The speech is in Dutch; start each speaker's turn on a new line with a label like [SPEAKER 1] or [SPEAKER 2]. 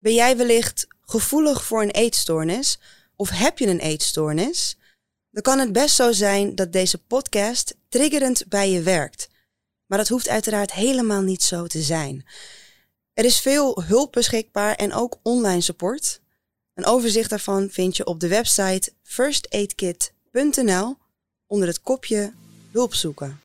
[SPEAKER 1] Ben jij wellicht gevoelig voor een eetstoornis of heb je een eetstoornis? Dan kan het best zo zijn dat deze podcast triggerend bij je werkt. Maar dat hoeft uiteraard helemaal niet zo te zijn. Er is veel hulp beschikbaar en ook online support. Een overzicht daarvan vind je op de website firstaidkit.nl onder het kopje hulp zoeken.